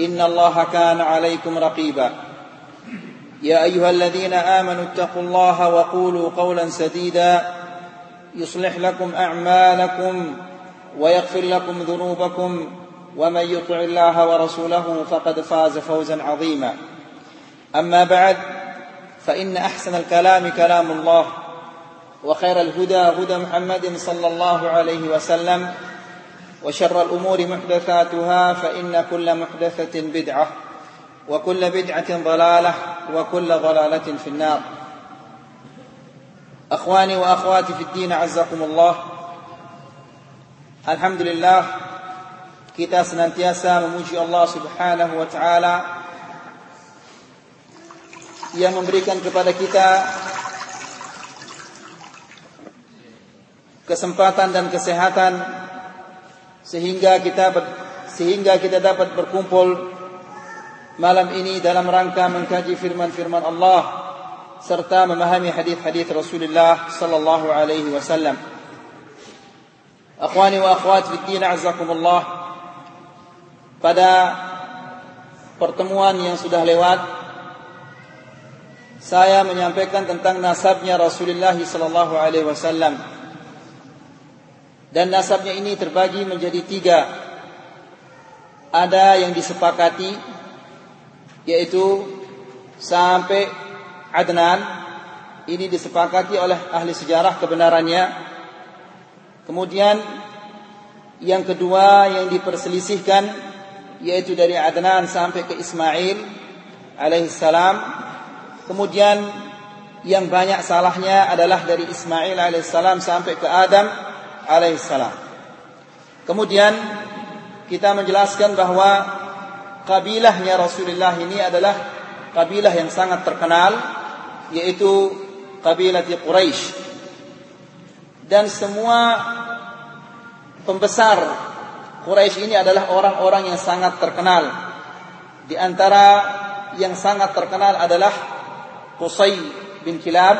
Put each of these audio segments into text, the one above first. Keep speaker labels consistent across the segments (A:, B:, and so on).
A: إن الله كان عليكم رقيبا. يا أيها الذين آمنوا اتقوا الله وقولوا قولا سديدا. يصلح لكم أعمالكم ويغفر لكم ذنوبكم. ومن يطع الله ورسوله فقد فاز فوزا عظيما. أما بعد فإن أحسن الكلام كلام الله وخير الهدى هدى محمد صلى الله عليه وسلم. وشر الأمور محدثاتها فإن كل محدثة بدعة وكل بدعة ضلالة وكل ضلالة في النار. أخواني وأخواتي في الدين عزكم الله. الحمد لله kita senantiasa memuji Allah Subhanahu wa taala yang memberikan kepada kita kesempatan dan kesehatan sehingga kita sehingga kita dapat berkumpul malam ini dalam rangka mengkaji firman-firman Allah serta memahami hadis-hadis Rasulullah sallallahu alaihi wasallam. Akhwani wa akhwat fi din azakumullah. Pada pertemuan yang sudah lewat saya menyampaikan tentang nasabnya Rasulullah sallallahu alaihi wasallam. Dan nasabnya ini terbagi menjadi tiga. Ada yang disepakati, yaitu sampai Adnan. Ini disepakati oleh ahli sejarah kebenarannya. Kemudian yang kedua yang diperselisihkan, yaitu dari Adnan sampai ke Ismail alaihissalam. Kemudian yang banyak salahnya adalah dari Ismail alaihissalam sampai ke Adam alaihissalam. Kemudian kita menjelaskan bahwa kabilahnya Rasulullah ini adalah kabilah yang sangat terkenal yaitu kabilah Quraisy. Dan semua pembesar Quraisy ini adalah orang-orang yang sangat terkenal. Di antara yang sangat terkenal adalah Qusay bin Kilab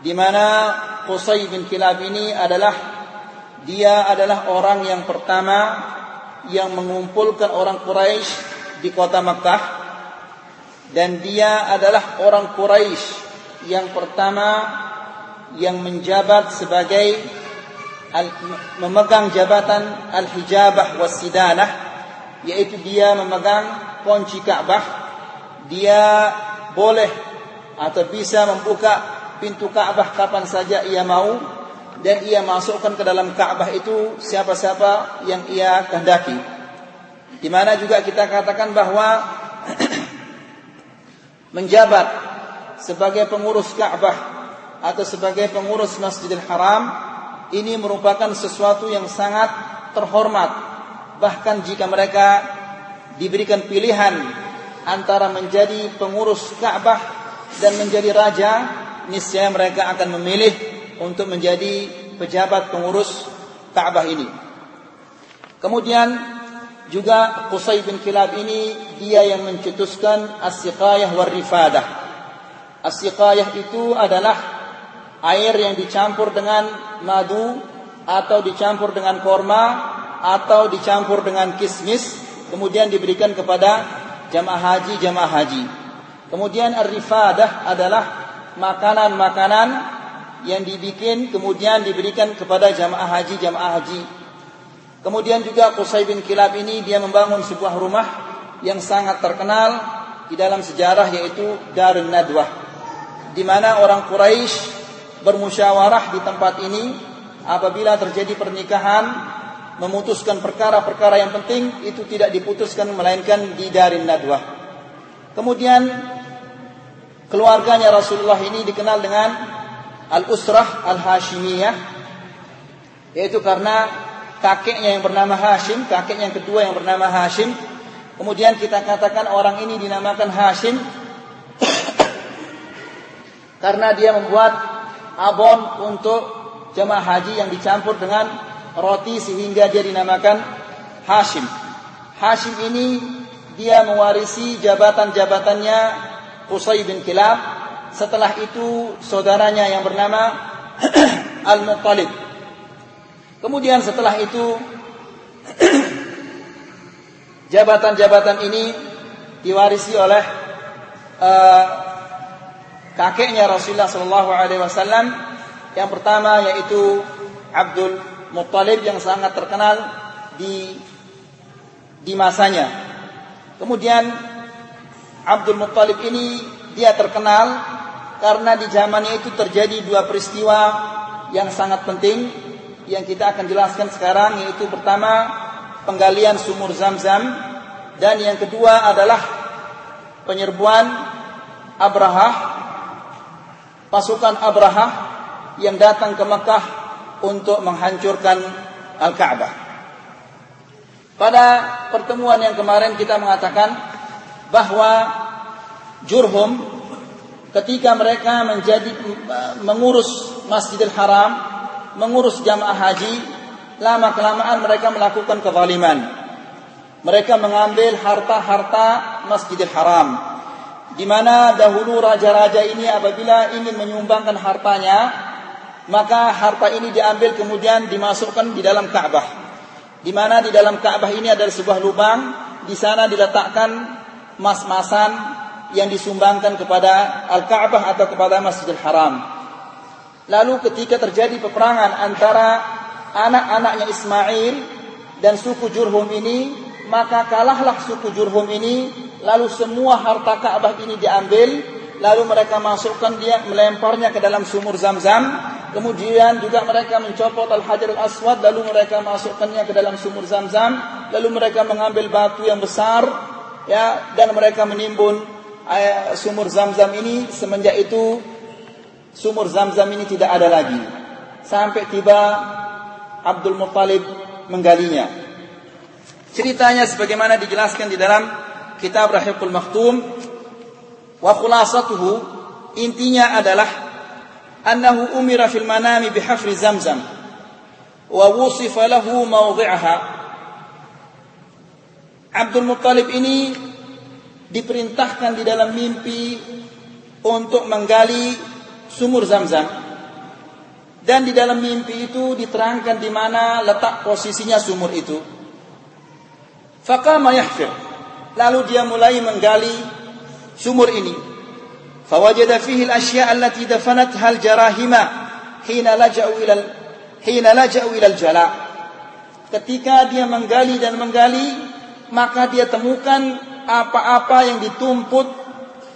A: di mana Qusay bin Kilab ini adalah dia adalah orang yang pertama yang mengumpulkan orang Quraisy di kota Makkah. Dan dia adalah orang Quraisy yang pertama yang menjabat sebagai memegang jabatan al-hijabah wasidanah yaitu dia memegang kunci Ka'bah dia boleh atau bisa membuka pintu Ka'bah kapan saja ia mau dan ia masukkan ke dalam Ka'bah itu siapa-siapa yang ia kehendaki. Di mana juga kita katakan bahwa menjabat sebagai pengurus Ka'bah atau sebagai pengurus Masjidil Haram ini merupakan sesuatu yang sangat terhormat. Bahkan jika mereka diberikan pilihan antara menjadi pengurus Ka'bah dan menjadi raja, niscaya mereka akan memilih untuk menjadi pejabat pengurus Ka'bah ini. Kemudian juga Qusay bin Kilab ini dia yang mencetuskan as-siqayah war rifadah. As-siqayah itu adalah air yang dicampur dengan madu atau dicampur dengan korma atau dicampur dengan kismis kemudian diberikan kepada jamaah haji jamaah haji. Kemudian ar-rifadah adalah makanan-makanan yang dibikin kemudian diberikan kepada jamaah haji jamaah haji. Kemudian juga Qusay bin Kilab ini dia membangun sebuah rumah yang sangat terkenal di dalam sejarah yaitu Darun Nadwah di mana orang Quraisy bermusyawarah di tempat ini apabila terjadi pernikahan memutuskan perkara-perkara yang penting itu tidak diputuskan melainkan di Darun Nadwah. Kemudian keluarganya Rasulullah ini dikenal dengan Al-Usrah Al-Hashimiyah yaitu karena kakeknya yang bernama Hashim, kakeknya yang kedua yang bernama Hashim Kemudian kita katakan orang ini dinamakan Hashim karena dia membuat abon untuk jemaah haji yang dicampur dengan roti sehingga dia dinamakan Hashim. Hashim ini dia mewarisi jabatan-jabatannya Qusay bin Kilab. Setelah itu saudaranya yang bernama Al-Muttalib. Kemudian setelah itu Jabatan-jabatan ini diwarisi oleh uh, kakeknya Rasulullah Shallallahu Alaihi Wasallam. Yang pertama yaitu Abdul Muttalib yang sangat terkenal di di masanya. Kemudian Abdul Muttalib ini dia terkenal karena di zamannya itu terjadi dua peristiwa yang sangat penting yang kita akan jelaskan sekarang yaitu pertama penggalian sumur Zam-Zam dan yang kedua adalah penyerbuan Abraha pasukan Abraha yang datang ke Mekah untuk menghancurkan Al-Ka'bah. Pada pertemuan yang kemarin kita mengatakan bahwa Jurhum ketika mereka menjadi mengurus Masjidil Haram, mengurus jamaah haji, lama kelamaan mereka melakukan kezaliman. Mereka mengambil harta-harta Masjidil Haram. Di mana dahulu raja-raja ini apabila ingin menyumbangkan hartanya, maka harta ini diambil kemudian dimasukkan di dalam Ka'bah. Di mana di dalam Ka'bah ini ada sebuah lubang, di sana diletakkan mas-masan yang disumbangkan kepada Al-Ka'bah atau kepada Masjidil Haram. Lalu ketika terjadi peperangan antara anak-anaknya Ismail dan suku Jurhum ini, maka kalahlah suku Jurhum ini, lalu semua harta Ka'bah ini diambil, lalu mereka masukkan dia melemparnya ke dalam sumur Zam-Zam, kemudian juga mereka mencopot Al-Hajar Al-Aswad, lalu mereka masukkannya ke dalam sumur Zam-Zam, lalu mereka mengambil batu yang besar, ya, dan mereka menimbun eh, sumur Zam-Zam ini semenjak itu sumur Zam-Zam ini tidak ada lagi sampai tiba Abdul Muttalib menggalinya. Ceritanya sebagaimana dijelaskan di dalam kitab Rahiqul Maktum wa khulasatuhu intinya adalah annahu umira fil manami bihafri zamzam wa wusifa lahu Abdul Muttalib ini diperintahkan di dalam mimpi untuk menggali sumur Zamzam dan di dalam mimpi itu diterangkan di mana letak posisinya sumur itu. Faqama yahfir. Lalu dia mulai menggali sumur ini. Fawajada fihi al-ashya' allati dafanatha al-jarahima hina laja'u ila hina laja'u ila al-jala. Ketika dia menggali dan menggali, maka dia temukan apa-apa yang ditumput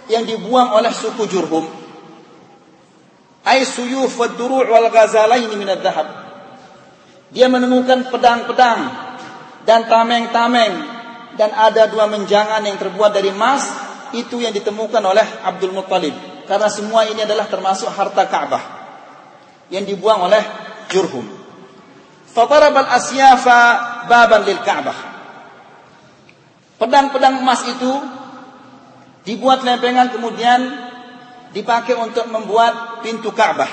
A: yang dibuang oleh suku Jurhum ay suyuf wa duru' wal ghazalain min dhahab Dia menemukan pedang-pedang dan tameng-tameng dan ada dua menjangan yang terbuat dari emas itu yang ditemukan oleh Abdul Muttalib karena semua ini adalah termasuk harta Ka'bah yang dibuang oleh Jurhum. Fatarab al-asyafa baban lil Ka'bah. Pedang-pedang emas itu dibuat lempengan kemudian dipakai untuk membuat pintu Ka'bah.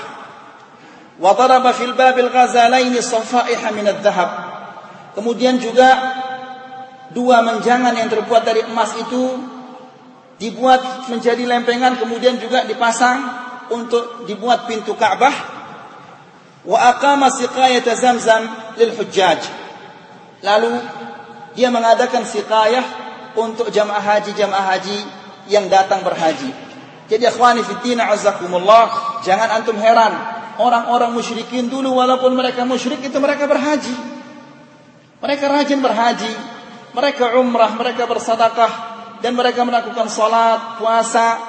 A: Wa daraba fil babil ghazalaini safaiha min adh-dhahab. Kemudian juga dua menjangan yang terbuat dari emas itu dibuat menjadi lempengan kemudian juga dipasang untuk dibuat pintu Ka'bah. Wa aqama siqayat Zamzam lil hujjaj. Lalu dia mengadakan siqayah untuk jamaah haji jamaah haji yang datang berhaji. Jadi akhwani fitina azakumullah, jangan antum heran. Orang-orang musyrikin dulu walaupun mereka musyrik itu mereka berhaji. Mereka rajin berhaji, mereka umrah, mereka bersedekah dan mereka melakukan salat, puasa,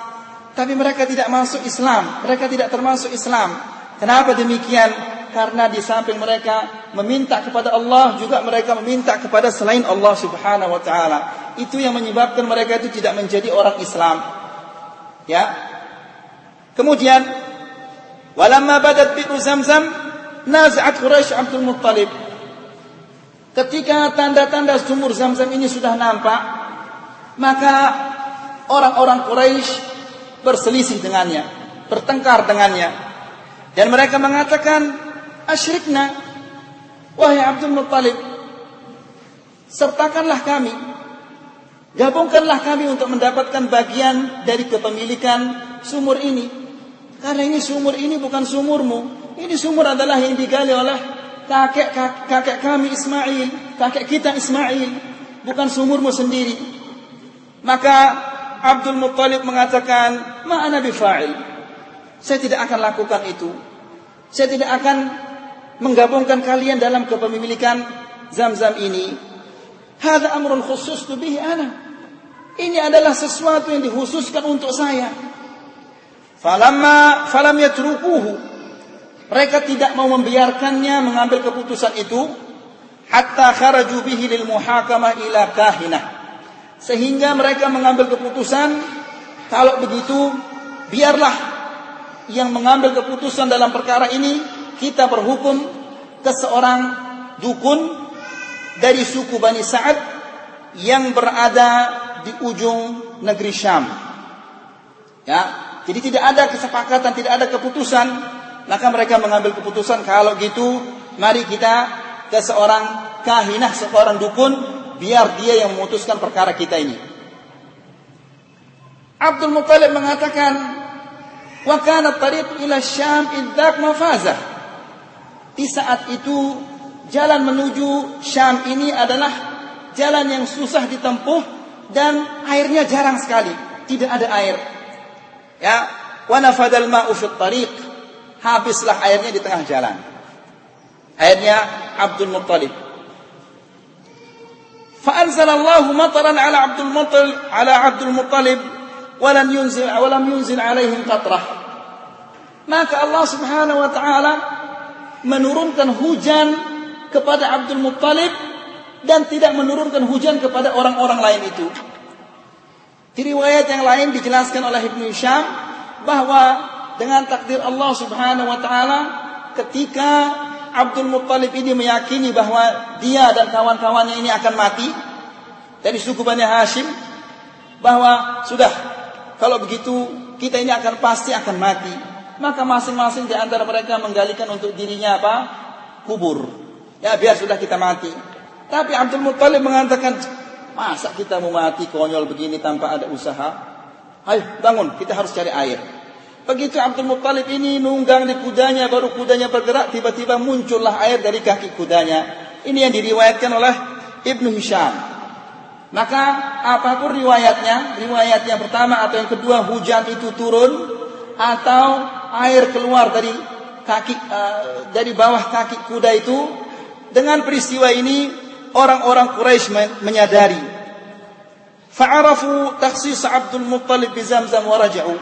A: tapi mereka tidak masuk Islam, mereka tidak termasuk Islam. Kenapa demikian? Karena di samping mereka meminta kepada Allah juga mereka meminta kepada selain Allah Subhanahu wa taala. Itu yang menyebabkan mereka itu tidak menjadi orang Islam. Ya. Kemudian walamma badat bi'ru Zamzam naz'at Quraisy Abdul Muttalib. Ketika tanda-tanda sumur Zamzam ini sudah nampak, maka orang-orang Quraisy berselisih dengannya, bertengkar dengannya. Dan mereka mengatakan, "Asyrikna wahai Abdul Muttalib, sertakanlah kami. Gabungkanlah kami untuk mendapatkan bagian dari kepemilikan sumur ini. Karena ini sumur ini bukan sumurmu. Ini sumur adalah yang digali oleh kakek kakek kami Ismail, kakek kita Ismail, bukan sumurmu sendiri. Maka Abdul Muttalib mengatakan, "Ma ana bifa'il." Saya tidak akan lakukan itu. Saya tidak akan menggabungkan kalian dalam kepemilikan Zam-Zam ini. Hada amrun khusus bihi ana. Ini adalah sesuatu yang dikhususkan untuk saya. Falamma falam yatrukuhu. Mereka tidak mau membiarkannya mengambil keputusan itu hatta kharaju bihi lil muhakamah ila kahinah. Sehingga mereka mengambil keputusan kalau begitu biarlah yang mengambil keputusan dalam perkara ini kita berhukum ke seorang dukun dari suku Bani Sa'ad yang berada di ujung negeri Syam. Ya, jadi tidak ada kesepakatan, tidak ada keputusan, maka mereka mengambil keputusan kalau gitu mari kita ke seorang kahinah, seorang dukun biar dia yang memutuskan perkara kita ini. Abdul Muttalib mengatakan, "Wa kana tariq ila Syam idzak mafazah." Di saat itu jalan menuju Syam ini adalah jalan yang susah ditempuh dan airnya jarang sekali, tidak ada air. Ya, wa nafadal ma'u tariq. Habislah airnya di tengah jalan. Airnya Abdul Muttalib. فأنزل الله مطرا على عبد ala على عبد المطلب ولم ينزل yunzil alaihim. Maka Allah Subhanahu wa taala menurunkan hujan kepada Abdul Muttalib dan tidak menurunkan hujan kepada orang-orang lain itu. Di riwayat yang lain dijelaskan oleh Ibnu Syam bahwa dengan takdir Allah Subhanahu wa taala ketika Abdul Muttalib ini meyakini bahwa dia dan kawan-kawannya ini akan mati dari suku Bani Hashim bahwa sudah kalau begitu kita ini akan pasti akan mati maka masing-masing di antara mereka menggalikan untuk dirinya apa? Kubur. Ya biar sudah kita mati. Tapi Abdul Muttalib mengatakan masa kita mau mati konyol begini tanpa ada usaha? Ayo bangun. Kita harus cari air. Begitu Abdul Muttalib ini nunggang di kudanya, baru kudanya bergerak, tiba-tiba muncullah air dari kaki kudanya. Ini yang diriwayatkan oleh Ibnu Hisham. Maka apa pun riwayatnya, riwayat yang pertama atau yang kedua hujan itu turun atau air keluar dari kaki uh, dari bawah kaki kuda itu. Dengan peristiwa ini orang-orang Quraisy menyadari. Fa'arafu takhsis Abdul Muttalib bi Zamzam wa raja'u.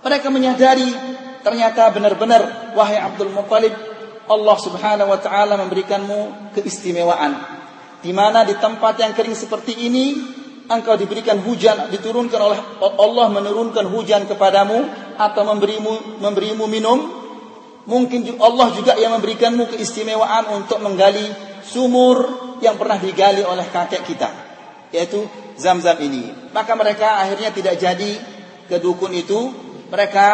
A: Mereka menyadari ternyata benar-benar wahai Abdul Muttalib Allah Subhanahu wa taala memberikanmu keistimewaan. Di mana di tempat yang kering seperti ini engkau diberikan hujan diturunkan oleh Allah menurunkan hujan kepadamu atau memberimu memberimu minum mungkin Allah juga yang memberikanmu keistimewaan untuk menggali sumur yang pernah digali oleh kakek kita yaitu Zam-zam ini maka mereka akhirnya tidak jadi ke dukun itu mereka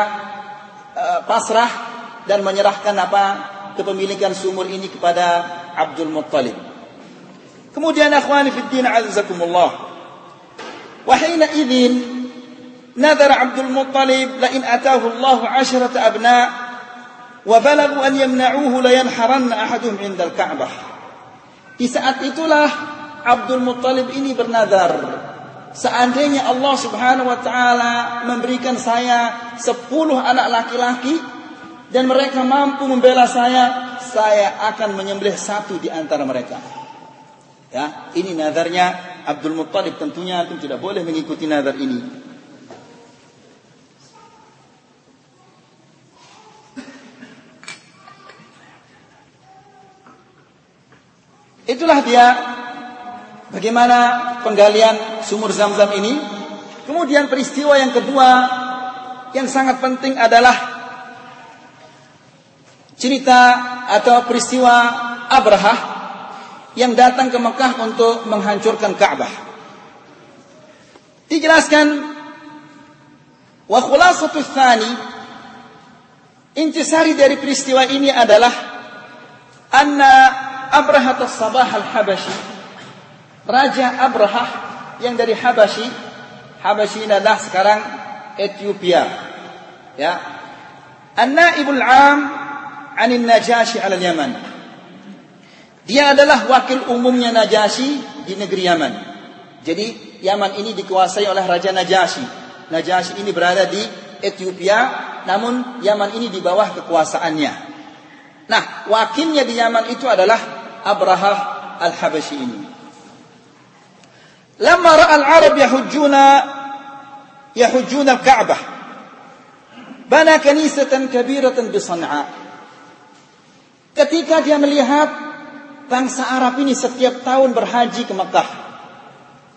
A: uh, pasrah dan menyerahkan apa kepemilikan sumur ini kepada Abdul Muttalib. Kemudian akhwani fi din azakumullah. Wa hina la in ataahu Allah 'asharata abna wa balagu an yamna'uhu la yanharanna ahaduhum 'inda al-Ka'bah. Di saat itulah Abdul Muttalib ini bernadar Seandainya Allah subhanahu wa ta'ala memberikan saya sepuluh anak laki-laki dan mereka mampu membela saya, saya akan menyembelih satu di antara mereka. Ya, ini nazarnya Abdul Muttalib tentunya itu tidak boleh mengikuti nazar ini. Itulah dia bagaimana penggalian sumur zam-zam ini. Kemudian peristiwa yang kedua yang sangat penting adalah cerita atau peristiwa Abraha yang datang ke Mekah untuk menghancurkan Ka'bah. Dijelaskan wa khulasatu tsani intisari dari peristiwa ini adalah anna Abraha as-Sabah al-Habashi. Raja Abraha yang dari Habashi. Habashi ini adalah sekarang Ethiopia. Ya. An-Naibul 'Am 'an Najashi 'ala Yaman Dia adalah wakil umumnya Najasyi di negeri Yaman. Jadi Yaman ini dikuasai oleh Raja Najasyi Najasyi ini berada di Ethiopia namun Yaman ini di bawah kekuasaannya. Nah wakilnya di Yaman itu adalah Abraha Al-Habashi ini. Lama ra'a al-Arab yahujjuna yahujjuna al-Ka'bah. Bana kanisatan kabiratan di Sana'a. Ketika dia melihat bangsa Arab ini setiap tahun berhaji ke Mekah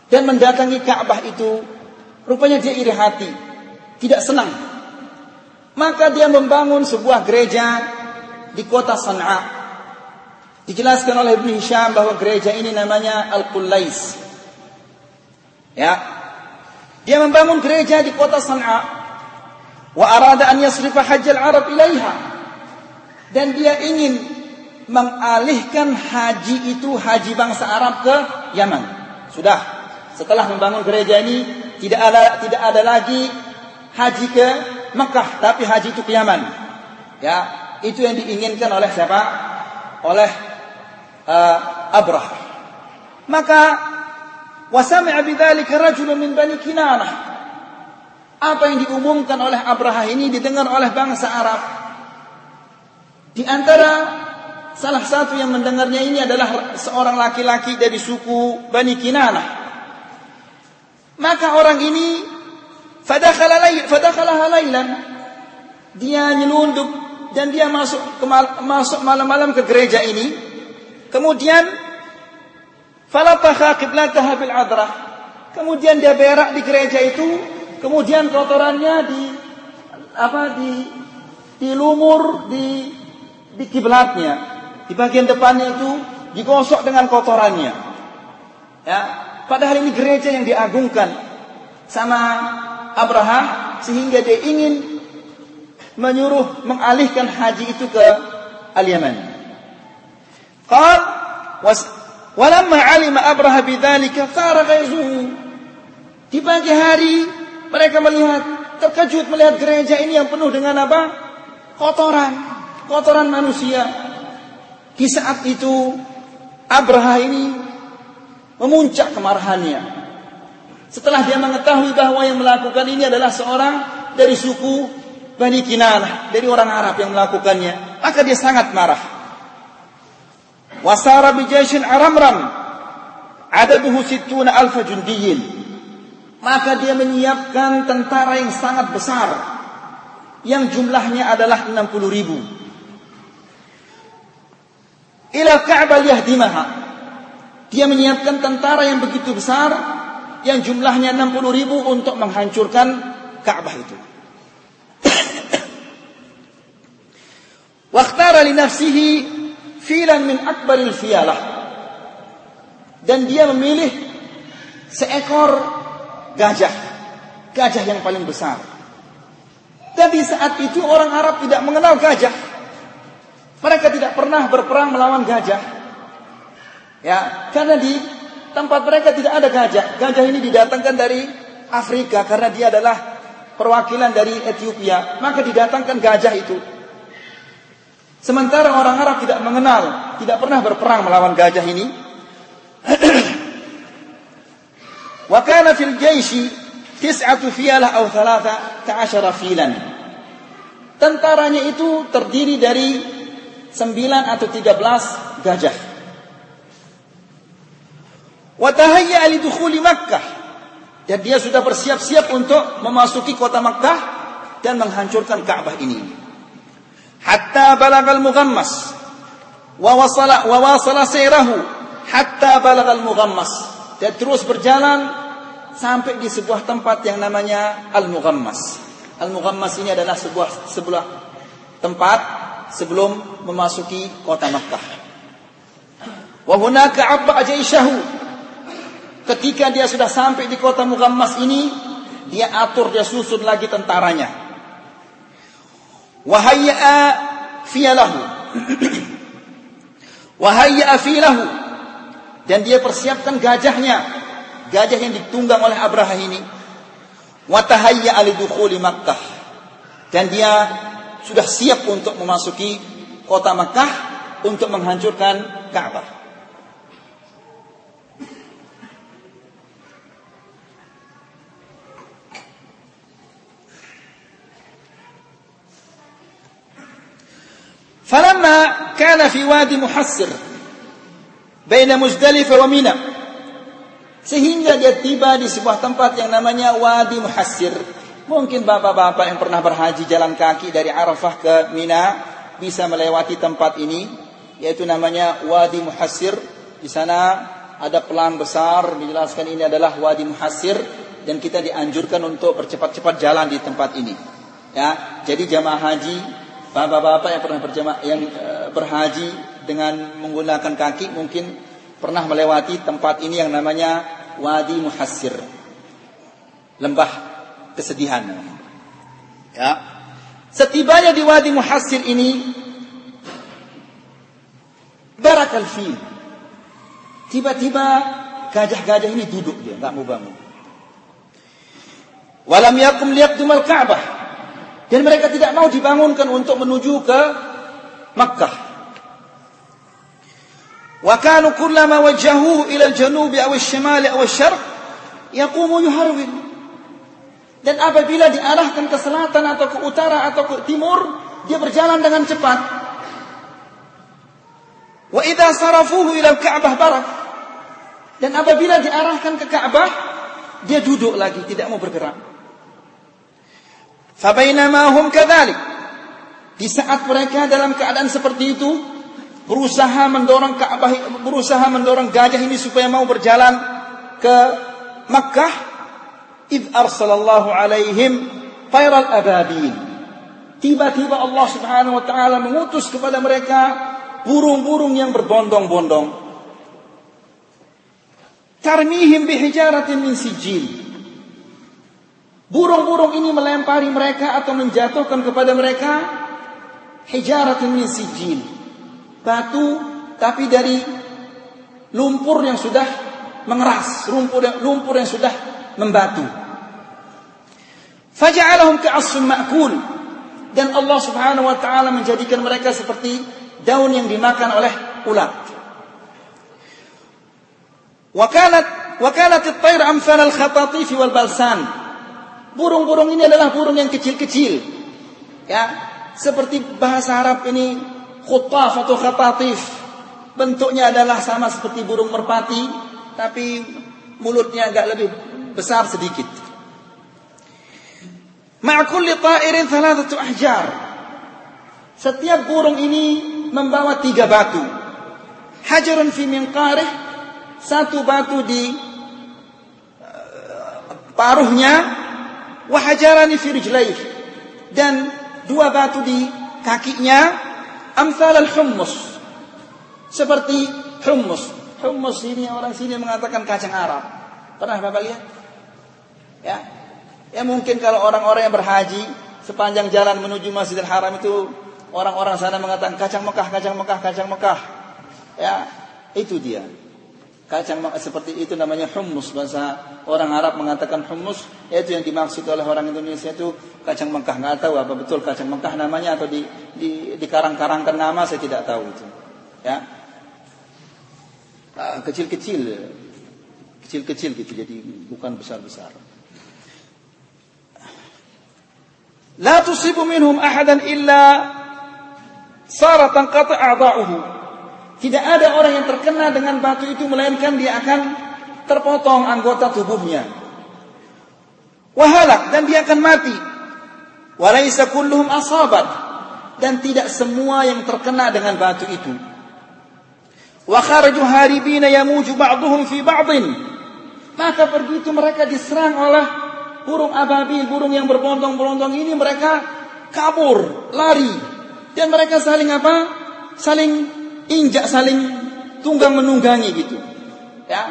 A: dan mendatangi Ka'bah itu, rupanya dia iri hati, tidak senang. Maka dia membangun sebuah gereja di kota Sana'a Dijelaskan oleh Ibn Hisham bahwa gereja ini namanya Al-Qullais. Ya. Dia membangun gereja di kota San'a. Wa arada an yasrifa hajjal Arab ilaiha. Dan dia ingin mengalihkan haji itu haji bangsa Arab ke Yaman. Sudah. Setelah membangun gereja ini tidak ada tidak ada lagi haji ke Mekah, tapi haji itu ke Yaman. Ya, itu yang diinginkan oleh siapa? Oleh uh, Abrah. Maka wasami'a bidzalika rajulun min Bani Kinanah. Apa yang diumumkan oleh Abraha ini didengar oleh bangsa Arab. Di antara salah satu yang mendengarnya ini adalah seorang laki-laki dari suku Bani Kinanah. Maka orang ini fadakhala laylan dia nyelundup dan dia masuk ke masuk malam-malam ke gereja ini Kemudian falataha qiblataha bil adrah. Kemudian dia berak di gereja itu, kemudian kotorannya di apa di di lumur di di kiblatnya. Di bagian depannya itu digosok dengan kotorannya. Ya, padahal ini gereja yang diagungkan sama Abraham sehingga dia ingin menyuruh mengalihkan haji itu ke Al-Yaman. قال ولما علم أبرهة بذلك فارغ يزور di pagi hari mereka melihat terkejut melihat gereja ini yang penuh dengan apa kotoran kotoran manusia di saat itu Abraha ini memuncak kemarahannya setelah dia mengetahui bahwa yang melakukan ini adalah seorang dari suku Bani Kinanah dari orang Arab yang melakukannya maka dia sangat marah wasara bijashin aramram adaduhu sittuna alfa jundiyin maka dia menyiapkan tentara yang sangat besar. Yang jumlahnya adalah 60 ribu. Ila Ka'bah yahdimaha dia menyiapkan tentara yang begitu besar yang jumlahnya 60 ribu untuk menghancurkan Ka'bah itu. Waqtara li nafsihi filan min akbaril fialah. Dan dia memilih seekor gajah. Gajah yang paling besar. Dan di saat itu orang Arab tidak mengenal gajah. Mereka tidak pernah berperang melawan gajah. Ya, karena di tempat mereka tidak ada gajah. Gajah ini didatangkan dari Afrika karena dia adalah perwakilan dari Ethiopia. Maka didatangkan gajah itu. Sementara orang Arab tidak mengenal, tidak pernah berperang melawan gajah ini. Wa kana fil jaishi tis'atu fiyalah aw thalatha ta'asyara filan. Tentaranya itu terdiri dari 9 atau 13 gajah. Wa tahayya li dukhuli Makkah. Dan dia sudah bersiap-siap untuk memasuki kota Makkah dan menghancurkan Ka'bah ini. Hatta balagal mughammas wa wasala wa wasala sayrahu hatta balagal mughammas. Dia terus berjalan sampai di sebuah tempat yang namanya Al-Mughammas. Al-Mughammas ini adalah sebuah sebuah tempat sebelum memasuki kota Makkah. Wa hunaka abba jaishahu Ketika dia sudah sampai di kota Mughammas ini, dia atur, dia susun lagi tentaranya. Wahayya'a fiyalahu. Wahayya'a fiyalahu. Dan dia persiapkan gajahnya. Gajah yang ditunggang oleh Abraha ini. Watahayya'a lidukhuli Makkah. Dan dia sudah siap untuk memasuki kota Makkah untuk menghancurkan Ka'bah. فلما كان في وادي محسر بين مزدلفة ومنى sehingga dia tiba di sebuah tempat yang namanya Wadi Muhassir. Mungkin bapak-bapak yang pernah berhaji jalan kaki dari Arafah ke Mina bisa melewati tempat ini, yaitu namanya Wadi Muhassir. Di sana ada pelang besar dijelaskan ini adalah Wadi Muhassir dan kita dianjurkan untuk bercepat-cepat jalan di tempat ini. Ya, jadi jamaah haji Bapak-bapak yang pernah berjamaah yang eh, berhaji dengan menggunakan kaki mungkin pernah melewati tempat ini yang namanya Wadi Muhassir. Lembah kesedihan. Ya. Setibanya di Wadi Muhassir ini barakal fil. Tiba-tiba gajah-gajah ini duduk dia, enggak mau bangun. Walam yakum liyaqdumal Ka'bah. Dan mereka tidak mau dibangunkan untuk menuju ke Makkah. Wa kanu kullama wajjahu ila al-janub aw al-shimal aw al-syarq yaqumu yuharwil. Dan apabila diarahkan ke selatan atau ke utara atau ke timur, dia berjalan dengan cepat. Wa idza sarafuhu ila al-Ka'bah barak. Dan apabila diarahkan ke Ka'bah, dia duduk lagi, tidak mau bergerak. Fabainama hum kadzalik. Di saat mereka dalam keadaan seperti itu berusaha mendorong Ka'bah berusaha mendorong gajah ini supaya mau berjalan ke Makkah. Id arsalallahu alaihim tayral ababil tiba-tiba Allah Subhanahu wa taala mengutus kepada mereka burung-burung yang berbondong-bondong. Tarmihim bihijaratin min sijil Burung-burung ini melempari mereka atau menjatuhkan kepada mereka hijaratun min sijil. Batu tapi dari lumpur yang sudah mengeras, lumpur yang, lumpur yang sudah membatu. Faja'alahum ka'asfin ma'kul. Dan Allah Subhanahu wa taala menjadikan mereka seperti daun yang dimakan oleh ulat. Wakanat wakanat at-tayr amsal al-khatatif wal balsan. Burung-burung ini adalah burung yang kecil-kecil. Ya, seperti bahasa Arab ini khutaf atau khatatif. Bentuknya adalah sama seperti burung merpati, tapi mulutnya agak lebih besar sedikit. Ma'kulli ta'irin thalathatu ahjar. Setiap burung ini membawa tiga batu. Hajarun fi minqarih, satu batu di uh, paruhnya wahajarani fi dan dua batu di kakinya amsal al-hummus. Seperti hummus. Hummus ini orang sini mengatakan kacang Arab. Pernah Bapak lihat? Ya. Ya mungkin kalau orang-orang yang berhaji sepanjang jalan menuju Masjidil Haram itu orang-orang sana mengatakan kacang Mekah kacang Mekah kacang Mekah. Ya itu dia Kacang seperti itu namanya hummus. Bahasa orang Arab mengatakan hummus itu yang dimaksud oleh orang Indonesia itu kacang Mekah. Nggak tahu apa betul kacang Mekah namanya atau di di dikarang-karangkan nama saya tidak tahu itu. Ya. Ah, kecil-kecil. Kecil-kecil gitu jadi bukan besar-besar. La tusibu minhum ahadan illa saratan qata' a'dha'uhu tidak ada orang yang terkena dengan batu itu melainkan dia akan terpotong anggota tubuhnya. Wahalak dan dia akan mati. Walaysa kulluhum asabat dan tidak semua yang terkena dengan batu itu. Wa kharaju haribina yamuju ba'dhum fi ba'dhin. Maka begitu mereka diserang oleh burung ababil, burung yang berbondong-bondong ini mereka kabur, lari. Dan mereka saling apa? Saling injak, saling tunggang menunggangi gitu. Ya.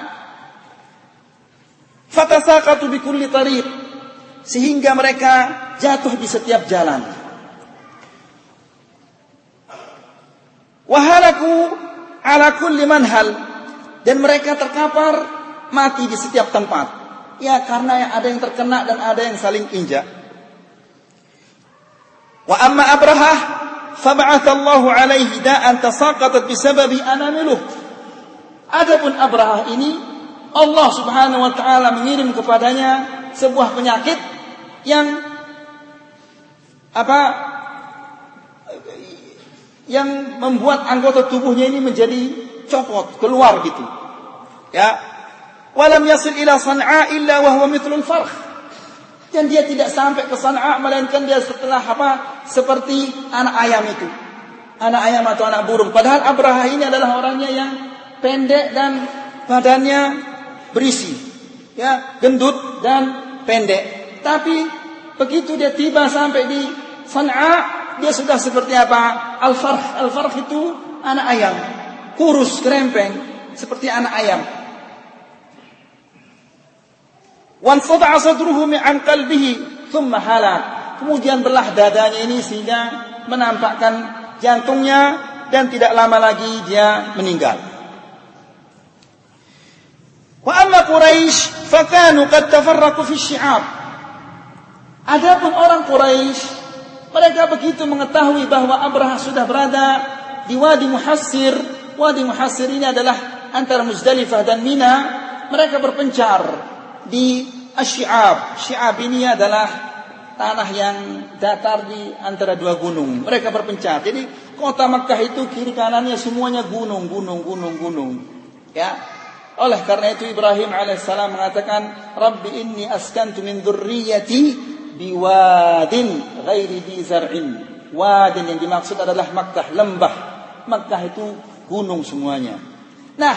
A: Fatasaqatu bi kulli tariq sehingga mereka jatuh di setiap jalan. Wahalaku ala kulli manhal dan mereka terkapar mati di setiap tempat. Ya karena ada yang terkena dan ada yang saling injak. Wa amma Abraha fab'atha Allah alaihi da'an tasaqatat bisababi anamiluh. Adapun Abraha ini Allah Subhanahu wa taala mengirim kepadanya sebuah penyakit yang apa yang membuat anggota tubuhnya ini menjadi copot, keluar gitu. Ya. Walam yasil ila San'a illa wa huwa mithlul farh. Dan dia tidak sampai ke San'a melainkan dia setelah apa? Seperti anak ayam itu. Anak ayam atau anak burung. Padahal Abraha ini adalah orangnya yang pendek dan badannya berisi. Ya, gendut dan pendek. Tapi begitu dia tiba sampai di San'a, dia sudah seperti apa? Al-farh. Al-farh itu anak ayam. Kurus, kerempeng. Seperti anak ayam. Wanfada'a sadruhu an qalbihi thumma halak. Kemudian belah dadanya ini sehingga menampakkan jantungnya dan tidak lama lagi dia meninggal. Wa amma Quraisy fakanu qad tafarraqu fi syi'ab. Adapun orang Quraisy mereka begitu mengetahui bahwa Abraha sudah berada di Wadi Muhassir. Wadi Muhassir ini adalah antara Muzdalifah dan Mina. Mereka berpencar di Asyiab. Syiab ini adalah tanah yang datar di antara dua gunung. Mereka berpencar. Jadi kota Makkah itu kiri kanannya semuanya gunung, gunung, gunung, gunung. Ya. Oleh karena itu Ibrahim alaihissalam mengatakan, Rabbi inni askantu min dzurriyyati biwadin ghairi di zar'in. Wadin yang dimaksud adalah Makkah, lembah. Makkah itu gunung semuanya. Nah,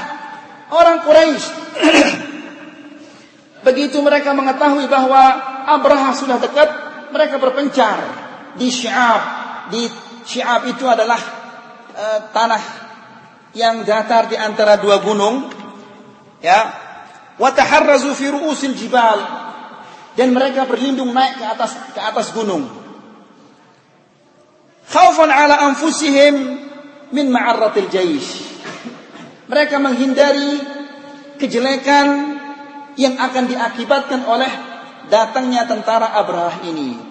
A: orang Quraisy begitu mereka mengetahui bahwa Abraha sudah dekat, mereka berpencar di Syi'ab. Di Syi'ab itu adalah uh, tanah yang datar di antara dua gunung. Ya. Wa taharrazu fi ru'usil jibal dan mereka berlindung naik ke atas ke atas gunung. Khaufan ala anfusihim min ma'arratil jaish. Mereka menghindari kejelekan yang akan diakibatkan oleh datangnya tentara Abraha ini.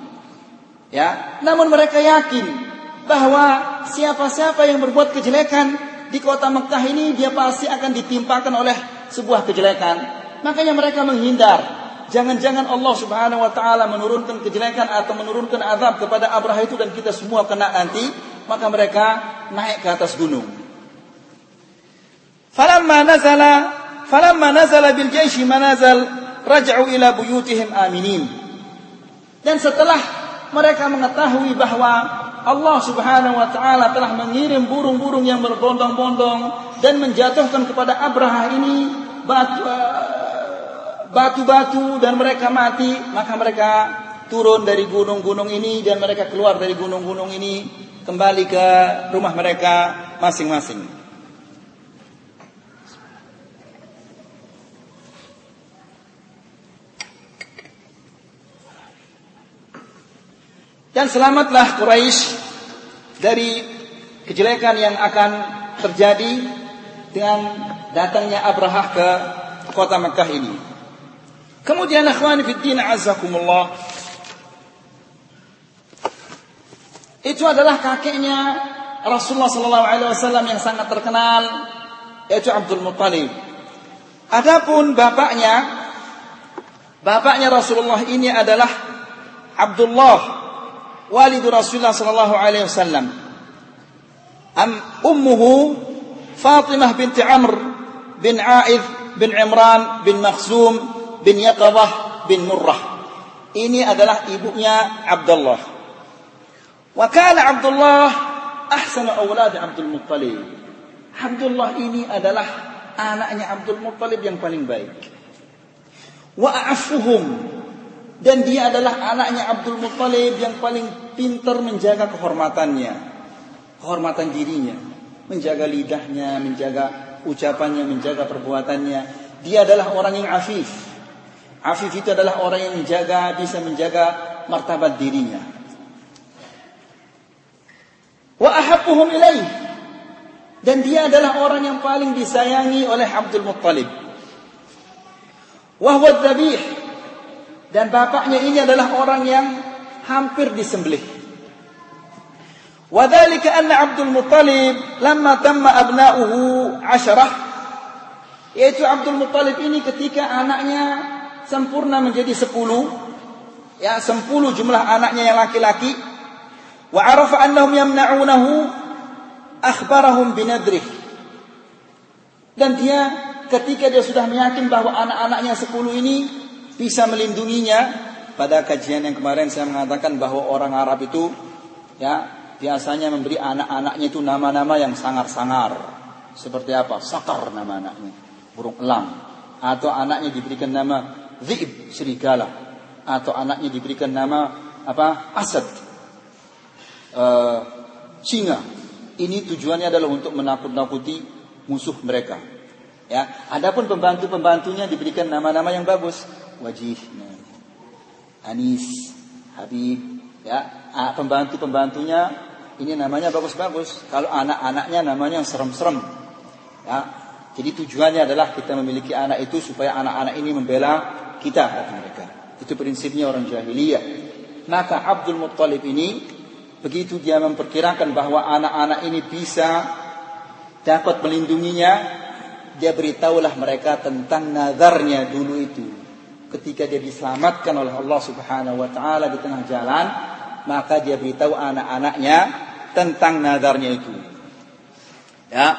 A: Ya, namun mereka yakin bahwa siapa-siapa yang berbuat kejelekan di kota Mekah ini dia pasti akan ditimpakan oleh sebuah kejelekan. Makanya mereka menghindar Jangan-jangan Allah Subhanahu wa taala menurunkan kejelekan atau menurunkan azab kepada Abraha itu dan kita semua kena nanti, maka mereka naik ke atas gunung. Falamma nazala falamma nazala bil jaishi manazal raja'u ila buyutihim aminin. Dan setelah mereka mengetahui bahwa Allah Subhanahu wa taala telah mengirim burung-burung yang berbondong-bondong dan menjatuhkan kepada Abraha ini batu batu-batu dan mereka mati, maka mereka turun dari gunung-gunung ini dan mereka keluar dari gunung-gunung ini kembali ke rumah mereka masing-masing. Dan selamatlah Quraisy dari kejelekan yang akan terjadi dengan datangnya Abraha ke kota Mekah ini. Kemudian akhwani fid din azakumullah. Itu adalah kakeknya Rasulullah sallallahu alaihi wasallam yang sangat terkenal yaitu Abdul Muttalib. Adapun bapaknya bapaknya Rasulullah ini adalah Abdullah walidu Rasulullah sallallahu alaihi wasallam. Am ummuhu Fatimah binti Amr bin Aidh bin Imran bin Makhzum bin Yaqabah bin Murrah. Ini adalah ibunya Abdullah. Wa Abdullah ahsana awlad Abdul Muttalib. Abdullah ini adalah anaknya Abdul Muttalib yang paling baik. Wa dan dia adalah anaknya Abdul Muttalib yang paling pintar menjaga kehormatannya. Kehormatan dirinya, menjaga lidahnya, menjaga ucapannya, menjaga perbuatannya. Dia adalah orang yang afif. Afif itu adalah orang yang menjaga, bisa menjaga martabat dirinya. Wa ahabbuhum ilaih. Dan dia adalah orang yang paling disayangi oleh Abdul Muttalib. Wahwa dzabih. Dan bapaknya ini adalah orang yang hampir disembelih. Wadhalika anna Abdul Muttalib lamma tamma abna'uhu asharah. Yaitu Abdul Muttalib ini ketika anaknya sempurna menjadi sepuluh. Ya sepuluh jumlah anaknya yang laki-laki. Wa arafa annahum yamna'unahu akhbarahum binadrih. Dan dia ketika dia sudah meyakin bahwa anak-anaknya sepuluh ini bisa melindunginya. Pada kajian yang kemarin saya mengatakan bahwa orang Arab itu ya biasanya memberi anak-anaknya itu nama-nama yang sangar-sangar. Seperti apa? Sakar nama anaknya burung elang. Atau anaknya diberikan nama Zib serigala. Atau anaknya diberikan nama apa? Asad. Uh, singa. Ini tujuannya adalah untuk menakut-nakuti musuh mereka. Ya adapun pembantu-pembantunya diberikan nama-nama yang bagus wajih Anis Habib ya pembantu-pembantunya ini namanya bagus-bagus kalau anak-anaknya namanya serem-serem ya jadi tujuannya adalah kita memiliki anak itu supaya anak-anak ini membela kita kata mereka. Itu prinsipnya orang jahiliyah. Maka Abdul Muttalib ini begitu dia memperkirakan bahwa anak-anak ini bisa dapat melindunginya, dia beritahulah mereka tentang nazarnya dulu itu. Ketika dia diselamatkan oleh Allah Subhanahu wa taala di tengah jalan, maka dia beritahu anak-anaknya tentang nazarnya itu. Ya.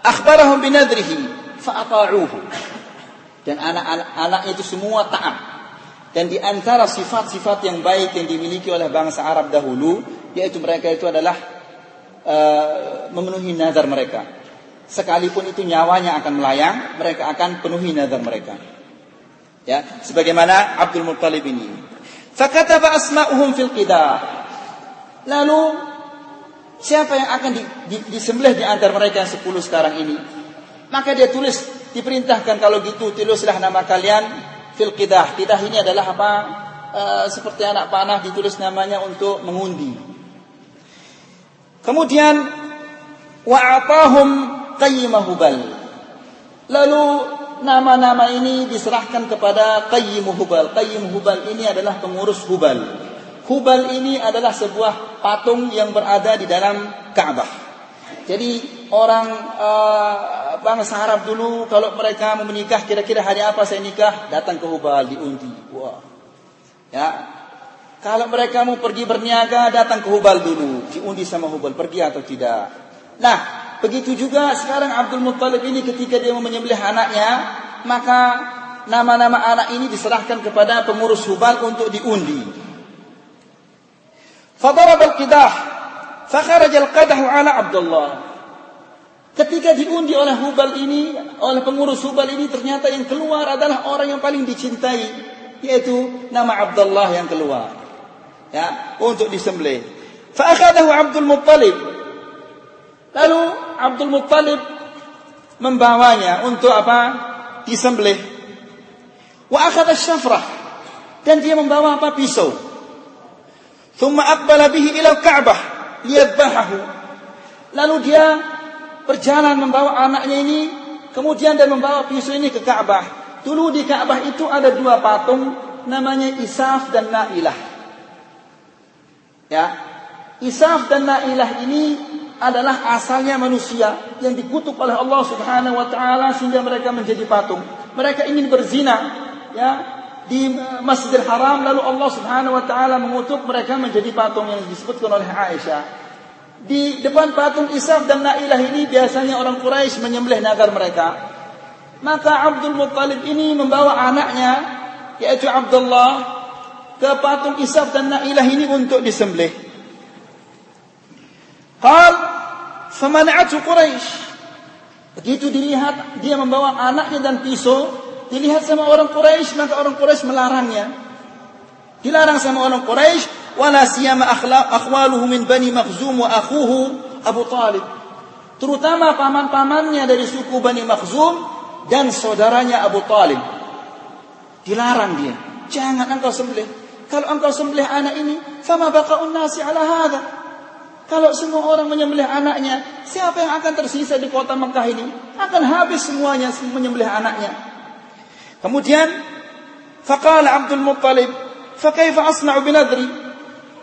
A: Akhbarahum binadrihi fa'ata'uhu. Dan anak-anak itu semua taat. Dan di antara sifat-sifat yang baik yang dimiliki oleh bangsa Arab dahulu, yaitu mereka itu adalah uh, memenuhi nazar mereka. Sekalipun itu nyawanya akan melayang, mereka akan penuhi nazar mereka. Ya, sebagaimana Abdul Muttalib ini. Fakataba asma'uhum fil qidah. Lalu siapa yang akan di, di, disembelih di antara mereka yang sepuluh sekarang ini? Maka dia tulis diperintahkan kalau gitu tulislah nama kalian fil qidah. Qidah ini adalah apa? E, seperti anak panah ditulis namanya untuk mengundi. Kemudian wa atahum qayyimahubal. Lalu nama-nama ini diserahkan kepada Qayyim Hubal. Qayyim Hubal ini adalah pengurus Hubal. Hubal ini adalah sebuah patung yang berada di dalam Ka'bah. Jadi orang uh, bangsa Arab dulu kalau mereka mau menikah kira-kira hari apa saya nikah datang ke Hubal diundi. Wah. Ya. Kalau mereka mau pergi berniaga datang ke Hubal dulu, diundi sama Hubal pergi atau tidak. Nah, begitu juga sekarang Abdul Muttalib ini ketika dia mau menyembelih anaknya, maka nama-nama anak ini diserahkan kepada pengurus Hubal untuk diundi. Fadarab al-qidah, fakharaj al-qadah ala Abdullah. Ketika diundi oleh Hubal ini, oleh pengurus Hubal ini ternyata yang keluar adalah orang yang paling dicintai, yaitu nama Abdullah yang keluar. Ya, untuk disembelih. Fa'akhadahu Abdul Muttalib. Lalu Abdul Muttalib membawanya untuk apa? Disembelih. Wa akhadha syafrah. Dan dia membawa apa? Pisau. Thumma aqbala bihi ila al-Ka'bah liyadbahahu. Lalu dia berjalan membawa anaknya ini, kemudian dia membawa pisau ini ke Ka'bah. Dulu di Ka'bah itu ada dua patung, namanya Isaf dan Nailah. Ya, Isaf dan Nailah ini adalah asalnya manusia yang dikutuk oleh Allah Subhanahu wa taala sehingga mereka menjadi patung. Mereka ingin berzina, ya, di Masjidil Haram lalu Allah Subhanahu wa taala mengutuk mereka menjadi patung yang disebutkan oleh Aisyah. Di depan patung Isaf dan Nailah ini biasanya orang Quraisy menyembelih nagar mereka. Maka Abdul Muttalib ini membawa anaknya yaitu Abdullah ke patung Isaf dan Nailah ini untuk disembelih. Qal famana'atu Quraisy. Begitu dilihat dia membawa anaknya dan pisau, dilihat sama orang Quraisy maka orang Quraisy melarangnya. Dilarang sama orang Quraisy wala siyama akhwaluhu min bani Makhzum wa akhuhu Abu Talib. Terutama paman-pamannya dari suku Bani Makhzum dan saudaranya Abu Talib. Dilarang dia. Jangan engkau sembelih. Kalau engkau sembelih anak ini, fama baqa'un nasi ala hadha. Kalau semua orang menyembelih anaknya, siapa yang akan tersisa di kota Mekah ini? Akan habis semuanya menyembelih anaknya. Kemudian, faqala Abdul Muttalib, fakaifa asna'u binadri?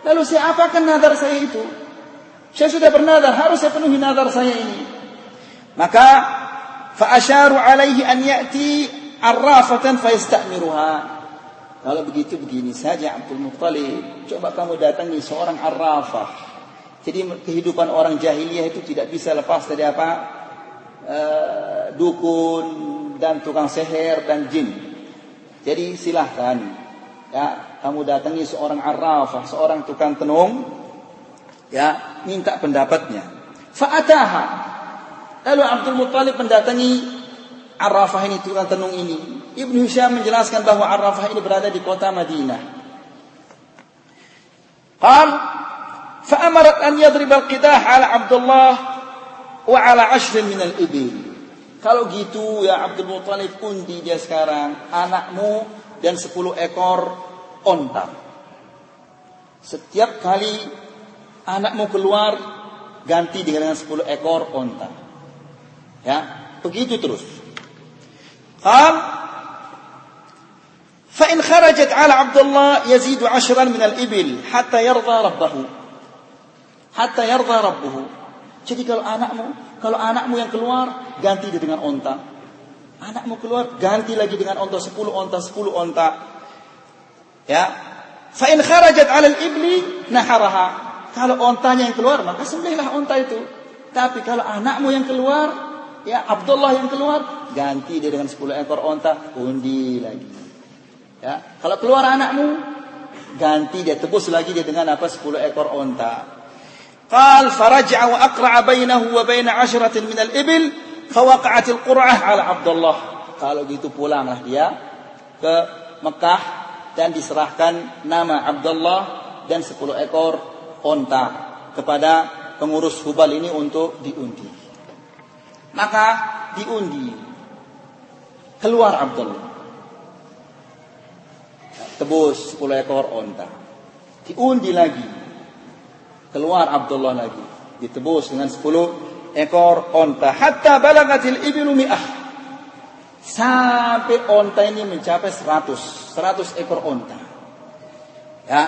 A: Lalu siapa akan nadar saya itu? Saya sudah bernadar, harus saya penuhi nadar saya ini. Maka, fa'asharu alaihi an ya'ti arrafatan fayasta'miruha. Kalau begitu begini saja Abdul Muttalib, coba kamu datangi seorang arrafah jadi kehidupan orang jahiliyah itu tidak bisa lepas dari apa uh, dukun dan tukang seher dan jin jadi silahkan ya kamu datangi seorang arrafah seorang tukang tenung ya minta pendapatnya fa'ataha Lalu Abdul Muttalib mendatangi Arafah ini, tukang tenung ini. Ibnu Hisham menjelaskan bahwa Arafah ini berada di kota Madinah. Qal, fa'amarat an yadrib al-qidah ala Abdullah wa ala ashrin min al-ibil. Kalau gitu ya Abdul Muttalib undi dia sekarang anakmu dan sepuluh ekor onta. Setiap kali anakmu keluar ganti dengan sepuluh ekor onta. Ya, begitu terus. Qal fa in kharajat ala Abdullah yazidu 'ashran min al-ibil hatta yarda rabbahu. Hatta yarda rabbuhu. Jadi kalau anakmu, kalau anakmu yang keluar ganti dia dengan onta. Anakmu keluar ganti lagi dengan onta 10 onta 10 onta. Ya. Fa in kharajat 'ala al-ibli naharaha. Kalau ontanya yang keluar maka sembelihlah onta itu. Tapi kalau anakmu yang keluar Ya Abdullah yang keluar ganti dia dengan 10 ekor onta undi lagi. Ya, kalau keluar anakmu ganti dia tebus lagi dia dengan apa 10 ekor onta. Faraja'a wa aqra'a bainahu wa bain 'ashratin min al-ibil fawaqa'at al-qur'ah 'ala Abdullah. Kalau gitu pulanglah dia ke Mekah dan diserahkan nama Abdullah dan 10 ekor onta kepada pengurus Hubal ini untuk diundi. Maka diundi. Keluar Abdullah. Tebus 10 ekor onta. Diundi lagi. Keluar Abdullah lagi. Ditebus dengan 10 ekor onta. Hatta balagatil ibilu mi'ah. Sampai onta ini mencapai 100. 100 ekor onta. Ya.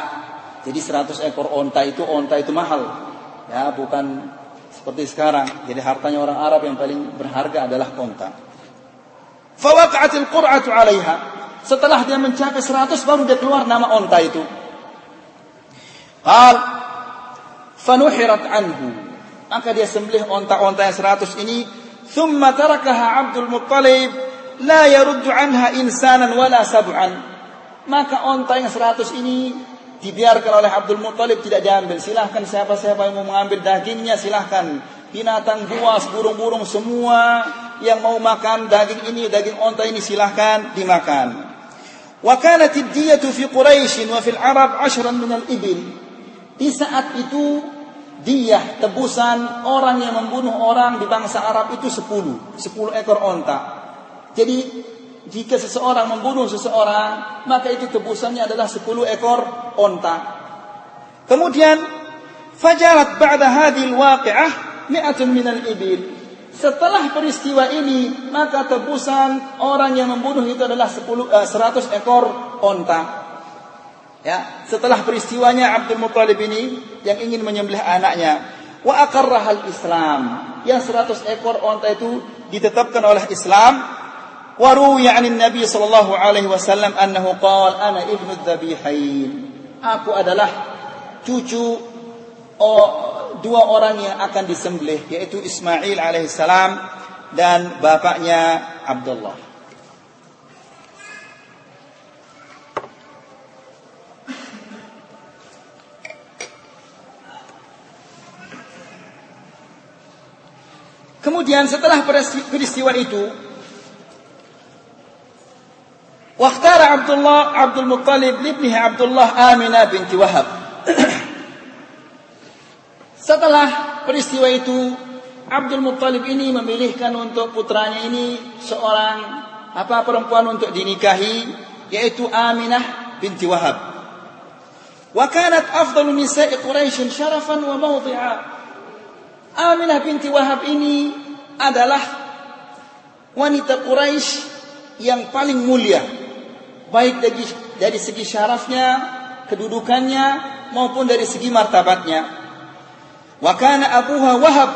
A: Jadi 100 ekor onta itu onta itu mahal. Ya, bukan seperti sekarang. Jadi hartanya orang Arab yang paling berharga adalah onta. Fawaqa'atil qur'atu 'alaiha. Setelah dia mencapai 100 baru dia keluar nama onta itu. Qal fanuhirat anhu. Maka dia sembelih onta-onta yang 100 ini. Thumma tarakaha Abdul Muttalib la yaruddu anha insanan wala sab'an. Maka onta yang 100 ini dibiarkan oleh Abdul Muttalib tidak diambil. Silahkan siapa-siapa yang mau mengambil dagingnya silahkan. Binatang buas, burung-burung semua yang mau makan daging ini, daging onta ini silahkan dimakan. Wa fi Quraisy wa fil Arab 10 min al-ibil. Di saat itu dia tebusan orang yang membunuh orang di bangsa Arab itu 10, 10 ekor onta. Jadi jika seseorang membunuh seseorang, maka itu tebusannya adalah 10 ekor onta. Kemudian, fajarat ba'da hadhil waqi'ah mi'atun minal ibil. Setelah peristiwa ini, maka tebusan orang yang membunuh itu adalah 10, uh, 100 ekor onta. Ya, setelah peristiwanya Abdul Muthalib ini yang ingin menyembelih anaknya, wa aqarrahal Islam. Yang 100 ekor onta itu ditetapkan oleh Islam. Wa ruwiya Nabi sallallahu alaihi wasallam annahu qala ana ibnu dzabihain. Aku adalah cucu oh, dua orang yang akan disembelih yaitu Ismail alaihissalam dan bapaknya Abdullah. Kemudian setelah peristiwa itu, Wakhtara Abdullah Abdul Muttalib libnihi Abdullah Aminah binti Wahab. Setelah peristiwa itu, Abdul Muttalib ini memilihkan untuk putranya ini seorang apa perempuan untuk dinikahi yaitu Aminah binti Wahab. Wa kanat afdalu nisa'i Quraisy syarafan wa mawdi'a. Aminah binti Wahab ini adalah wanita Quraisy yang paling mulia baik dari, dari segi syarafnya, kedudukannya maupun dari segi martabatnya. Wa kana abuha Wahab,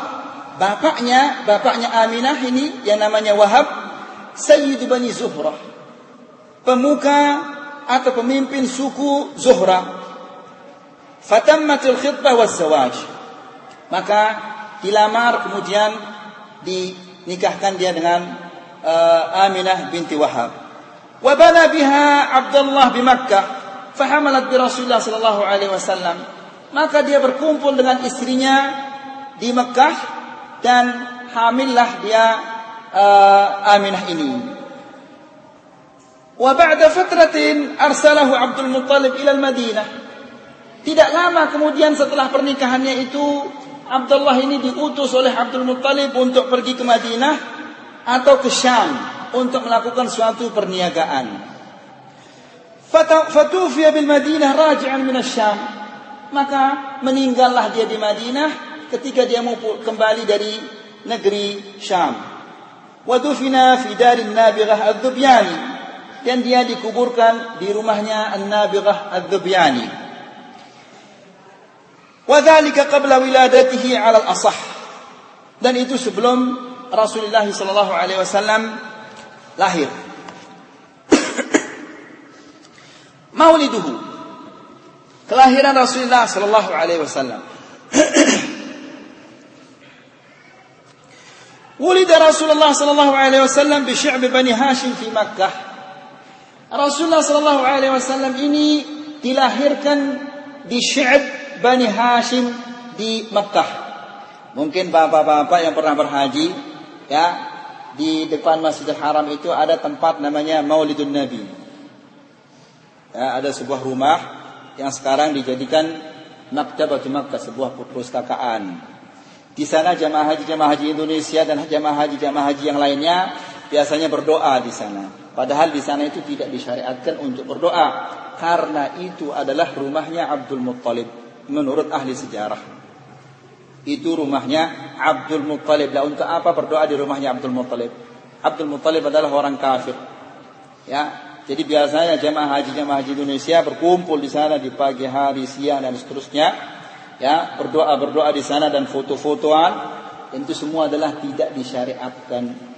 A: bapaknya, bapaknya Aminah ini yang namanya Wahab, Sayyid Bani Zuhrah. Pemuka atau pemimpin suku Zuhra. Fatammatil khitbah was zawaj. Maka dilamar kemudian dinikahkan dia dengan uh, Aminah binti Wahab. Wabala biha Abdullah bi Makkah fahamalat bi Rasulullah sallallahu alaihi wasallam. Maka dia berkumpul dengan istrinya di Mekah dan hamillah dia uh, Aminah ini. Wa ba'da fatratin arsalahu Abdul Muttalib ila Madinah. Tidak lama kemudian setelah pernikahannya itu Abdullah ini diutus oleh Abdul Muttalib untuk pergi ke Madinah atau ke Syam untuk melakukan suatu perniagaan. Fatufiya bil Madinah raji'an min Syam. Maka meninggallah dia di Madinah ketika dia mau kembali dari negeri Syam. Wadufina fi darin Nabighah Ad-Dubyani dan dia dikuburkan di rumahnya An-Nabighah Ad-Dubyani. Wadhalika qabla wiladatihi 'ala al-asah. Dan itu sebelum Rasulullah sallallahu alaihi wasallam lahir. Mauliduhu. Kelahiran Rasulullah sallallahu alaihi wasallam. Wulida Rasulullah sallallahu alaihi wasallam di Sy'ab Bani Hashim di Makkah. Rasulullah sallallahu alaihi wasallam ini dilahirkan di Sy'ab Bani Hashim di Makkah. Mungkin bapak-bapak yang pernah berhaji ya di depan Masjidil Haram itu ada tempat namanya Maulidun Nabi. Ya, ada sebuah rumah yang sekarang dijadikan Maktabatul Makkah, sebuah perpustakaan. Di sana jamaah haji jamaah haji Indonesia dan jamaah haji jamaah haji yang lainnya biasanya berdoa di sana. Padahal di sana itu tidak disyariatkan untuk berdoa karena itu adalah rumahnya Abdul Muttalib menurut ahli sejarah. Itu rumahnya Abdul Muttalib. Lah untuk apa berdoa di rumahnya Abdul Muttalib? Abdul Muttalib adalah orang kafir. Ya, jadi biasanya jemaah haji jemaah haji Indonesia berkumpul di sana di pagi hari, siang dan seterusnya. Ya, berdoa berdoa di sana dan foto-fotoan. Itu semua adalah tidak disyariatkan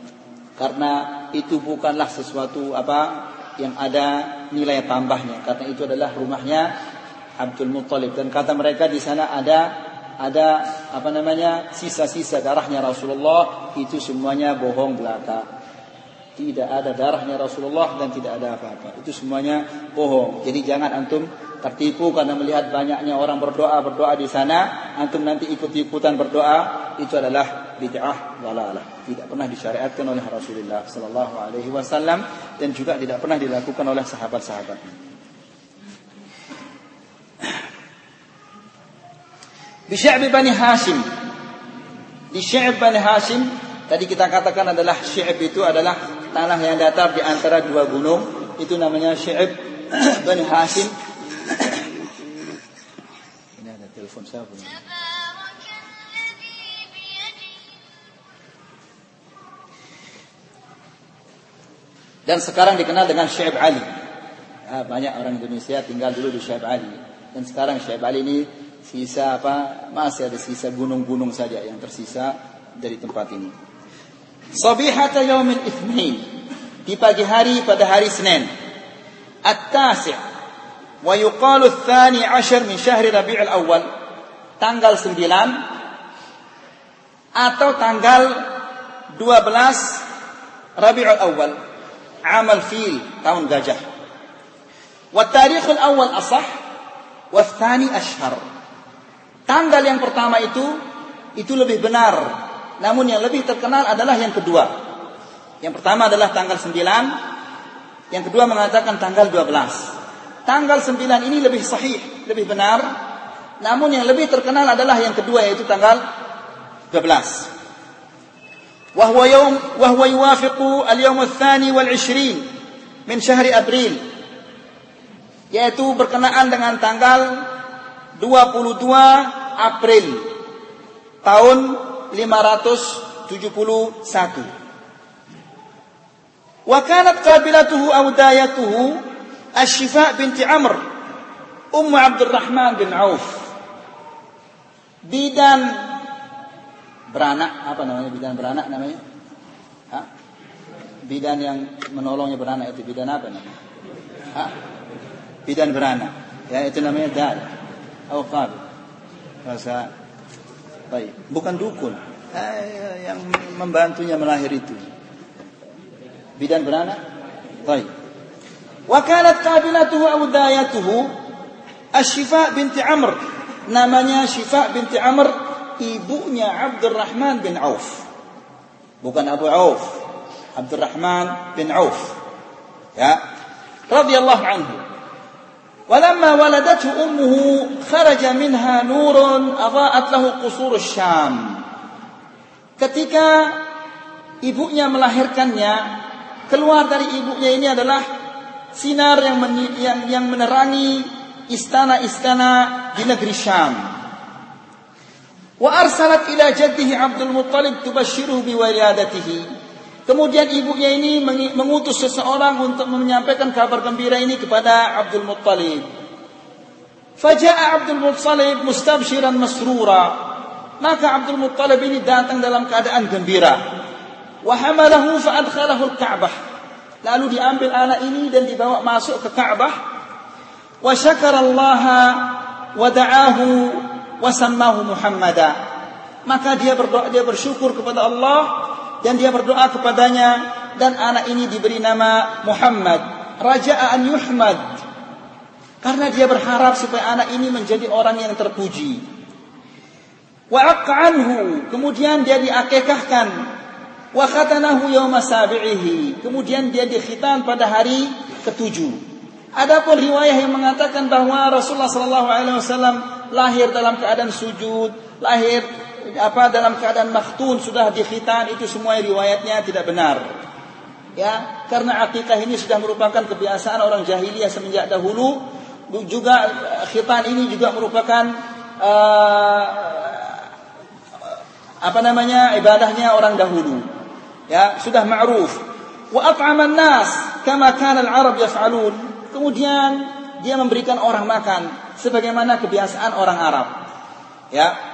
A: karena itu bukanlah sesuatu apa yang ada nilai tambahnya karena itu adalah rumahnya Abdul Muttalib dan kata mereka di sana ada ada apa namanya sisa-sisa darahnya Rasulullah itu semuanya bohong belaka. Tidak ada darahnya Rasulullah dan tidak ada apa-apa. Itu semuanya bohong. Jadi jangan antum tertipu karena melihat banyaknya orang berdoa berdoa di sana, antum nanti ikut-ikutan berdoa, itu adalah bid'ah walalah. Tidak pernah disyariatkan oleh Rasulullah sallallahu alaihi wasallam dan juga tidak pernah dilakukan oleh sahabat-sahabatnya. Di Sy'ab Bani Hashim. Di Sy'ab Bani Hashim tadi kita katakan adalah Sy'ab itu adalah tanah yang datar di antara dua gunung. Itu namanya Sy'ab Bani Hashim. Ini ada telepon siapa nih? Dan sekarang dikenal dengan Syekh Ali. Ya, banyak orang Indonesia tinggal dulu di Syekh Ali. Dan sekarang Syekh Ali ini sisa apa masih ada sisa gunung-gunung saja yang tersisa dari tempat ini. Sabihata yaumil itsnain di pagi hari pada hari Senin. At-tasi' wa yuqalu ats-tsani 'ashar min syahri Rabiul Awal tanggal 9 atau tanggal 12 Rabiul Awal, amal fil, tahun gajah. Wa tarikhul awal asah, wa thani ashhar. Tanggal yang pertama itu itu lebih benar. Namun yang lebih terkenal adalah yang kedua. Yang pertama adalah tanggal 9, yang kedua mengatakan tanggal 12. Tanggal 9 ini lebih sahih, lebih benar. Namun yang lebih terkenal adalah yang kedua yaitu tanggal 12. وهو يوم وهو يوافق اليوم الثاني والعشرين من شهر أبريل yaitu berkenaan dengan tanggal 22 April tahun 571 wa kanat qabilatuhu aw dayatuhu Asy-Syifa binti Amr Ummu Abdurrahman bin Auf. Bidan beranak apa namanya bidan beranak namanya? Hah? bidan yang menolongnya beranak itu bidan apa namanya? Hah? bidan beranak. Ya itu namanya dal atau bahasa baik bukan dukun eh, yang membantunya melahir itu bidan beranak baik wa kanat qabilatuhu aw dayatuhu Asy-Syifa binti Amr namanya Syifa binti Amr ibunya Abdurrahman bin Auf. Bukan Abu Auf. Abdurrahman bin Auf. Ya. Radhiyallahu anhu. ولما ولدته أمه خرج منها نور أضاءت له قصور الشام ketika ibunya melahirkannya keluar dari ibunya ini adalah sinar yang yang, yang menerangi istana-istana di negeri Syam Wa arsalat ila jaddihi Abdul Muttalib tubashiruhu biwiladatihi. Kemudian ibunya ini mengutus seseorang untuk menyampaikan kabar gembira ini kepada Abdul Muttalib. Faja'a Abdul Muttalib mustabshiran masrura. Maka Abdul Muttalib ini datang dalam keadaan gembira. Wa hamalahu fa adkhalahu al-Ka'bah. Lalu diambil anak ini dan dibawa masuk ke Ka'bah. Wa syakara Allah wa da'ahu wasammahu Muhammada. Maka dia berdoa, dia bersyukur kepada Allah dan dia berdoa kepadanya dan anak ini diberi nama Muhammad. Raja'an yuhmad. Karena dia berharap supaya anak ini menjadi orang yang terpuji. Wa anhu, kemudian dia diakekahkan. Wa khatanahu yawma sabi'ihi. Kemudian dia dikhitan pada hari ketujuh. Adapun riwayah yang mengatakan bahwa Rasulullah wasallam lahir dalam keadaan sujud, lahir apa dalam keadaan makhtun sudah dikhitan itu semua riwayatnya tidak benar. Ya, karena akikah ini sudah merupakan kebiasaan orang jahiliyah semenjak dahulu. Juga eh, khitan ini juga merupakan uh, apa namanya ibadahnya orang dahulu. Ya, sudah ma'ruf. Wa at'aman nas kama kana al-Arab yaf'alun. Kemudian dia memberikan orang makan sebagaimana kebiasaan orang Arab. Ya.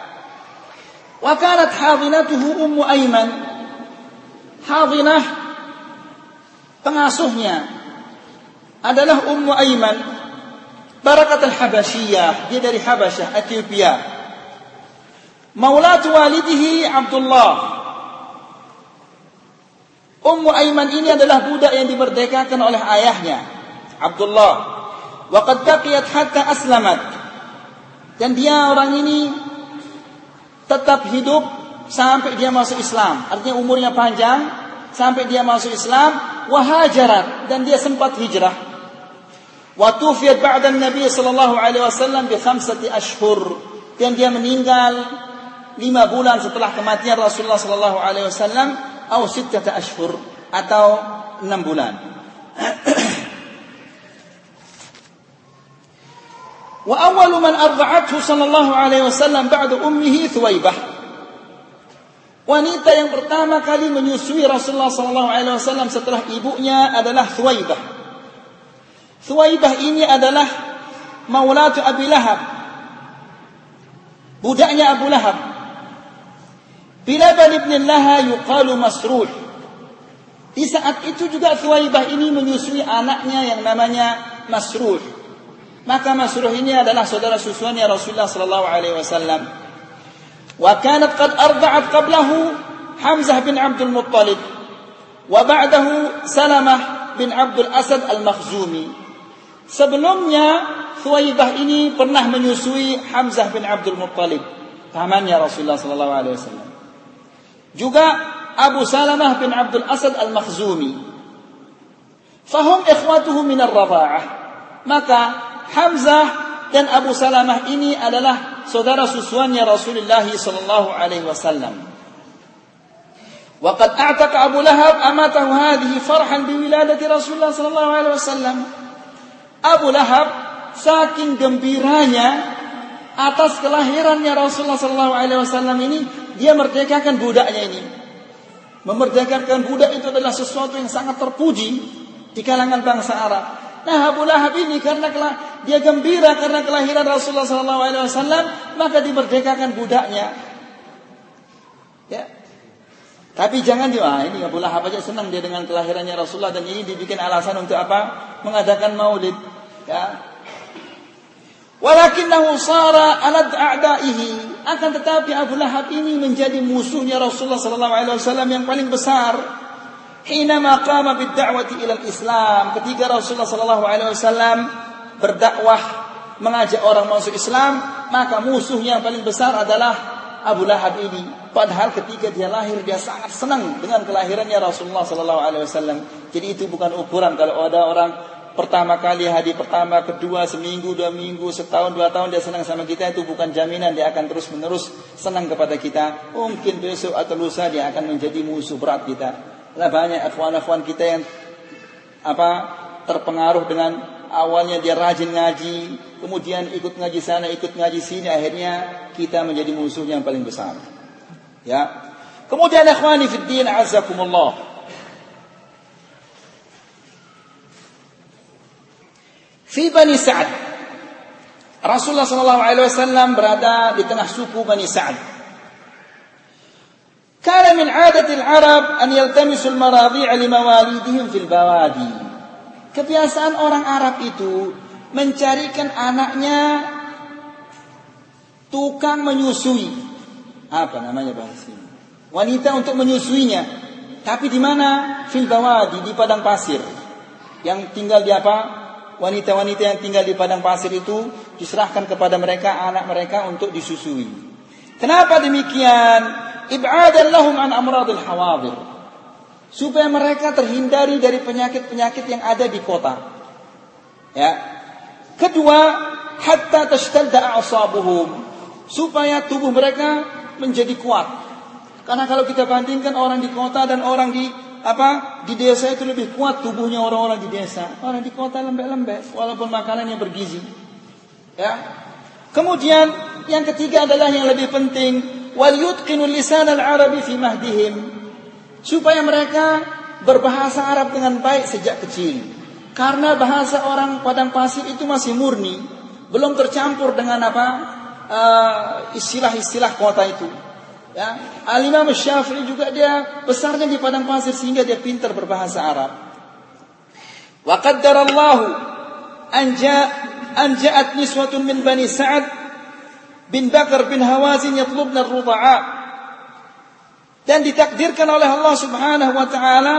A: Wa kanat hadinatuhu Ummu Aiman. Hadinah pengasuhnya adalah Ummu Aiman Barakat al-Habasyiyah, dia dari Habasyah, Ethiopia. Maulat walidihi Abdullah. Ummu Aiman ini adalah budak yang dimerdekakan oleh ayahnya, Abdullah. Waqad baqiyat hatta aslamat. Dan dia orang ini tetap hidup sampai dia masuk Islam. Artinya umurnya panjang sampai dia masuk Islam. Wahajarat dan dia sempat hijrah. Wa tufiyat ba'da Nabi sallallahu alaihi wasallam bi khamsati ashhur. Dan dia meninggal lima bulan setelah kematian Rasulullah sallallahu alaihi wasallam atau sittata ashhur atau enam bulan. وأول من أرضعته صلى الله عليه وسلم بعد أمه ثويبة Wanita yang pertama kali menyusui Rasulullah sallallahu alaihi wasallam setelah ibunya adalah Thuwaibah. Thuwaibah ini adalah maulatu Abi Lahab. Budaknya Abu Lahab. Bilaban ibn Laha yuqalu Masruh. Di saat itu juga Thuwaibah ini menyusui anaknya yang namanya Masruh. Maka Masruh ini adalah saudara susuannya Rasulullah sallallahu alaihi wasallam. Wa kanat qad arda'at qablahu Hamzah bin Abdul Muttalib. Wa ba'dahu Salamah bin Abdul Asad Al-Makhzumi. Sebelumnya Thuwaibah ini pernah menyusui Hamzah bin Abdul Muttalib, pamannya Rasulullah sallallahu alaihi wasallam. Juga Abu Salamah bin Abdul Asad Al-Makhzumi. Fahum ikhwatuhu min ar-radha'ah. Maka Hamzah dan Abu Salamah ini adalah saudara susuannya Rasulullah sallallahu alaihi wasallam. وقد أعتق أبو لهب أمته هذه فرحا بولادة رسول الله صلى الله عليه وسلم Abu Lahab saking gembiranya atas kelahirannya Rasulullah sallallahu alaihi wasallam ini dia merdekakan budaknya ini. Memerdekakan budak itu adalah sesuatu yang sangat terpuji di kalangan bangsa Arab. Nah, Abu Lahab ini karena dia gembira karena kelahiran Rasulullah wasallam, maka dimerdekakan budaknya. Ya, tapi jangan dia, ah, ini Abu Lahab aja senang dia dengan kelahirannya Rasulullah dan ini dibikin alasan untuk apa? Mengadakan maulid. Ya. Walakinahu sara alad a'daihi. Akan tetapi Abu Lahab ini menjadi musuhnya Rasulullah wasallam yang paling besar. Hina qama bid-da'wati ila islam ketika Rasulullah sallallahu alaihi wasallam berdakwah mengajak orang masuk Islam, maka musuhnya yang paling besar adalah Abu Lahab ini. Padahal ketika dia lahir dia sangat senang dengan kelahirannya Rasulullah sallallahu alaihi wasallam. Jadi itu bukan ukuran kalau ada orang pertama kali hari pertama, kedua, seminggu, dua minggu, setahun, dua tahun dia senang sama kita itu bukan jaminan dia akan terus menerus senang kepada kita. Mungkin besok atau lusa dia akan menjadi musuh berat kita. Lah banyak akhwan-akhwan kita yang apa terpengaruh dengan awalnya dia rajin ngaji, kemudian ikut ngaji sana, ikut ngaji sini, akhirnya kita menjadi musuh yang paling besar. Ya. Kemudian ikhwani fi din azakumullah. Fi Bani Sa'ad. Rasulullah sallallahu alaihi wasallam berada di tengah suku Bani Sa'ad. Kana min 'adati al-Arab an yaltamisu al-maradhi'a limawalidihim fil bawadi. Kebiasaan orang Arab itu mencarikan anaknya tukang menyusui apa namanya bahasa ini? Wanita untuk menyusuinya. Tapi di mana? Fil bawadi di padang pasir. Yang tinggal di apa? Wanita-wanita yang tinggal di padang pasir itu diserahkan kepada mereka anak mereka untuk disusui. Kenapa demikian? Ib'adan lahum an amradil hawadir. Supaya mereka terhindari dari penyakit-penyakit yang ada di kota. Ya. Kedua, hatta tashtadda a'sabuhum. Supaya tubuh mereka menjadi kuat. Karena kalau kita bandingkan orang di kota dan orang di apa di desa itu lebih kuat tubuhnya orang-orang di desa. Orang di kota lembek-lembek walaupun makanannya bergizi. Ya. Kemudian yang ketiga adalah yang lebih penting wal yutqinu lisan al-arabi fi supaya mereka berbahasa Arab dengan baik sejak kecil. Karena bahasa orang padang pasir itu masih murni, belum tercampur dengan apa? Uh, istilah-istilah uh, kota itu. Ya, Al-Imam Syafi'i juga dia besarnya di padang pasir sehingga dia pintar berbahasa Arab. Wa qaddarallahu an ja'at niswatun min Bani Sa'ad bin Bakar bin Hawazin yatlubna ar-ruda'a. Dan ditakdirkan oleh Allah Subhanahu wa taala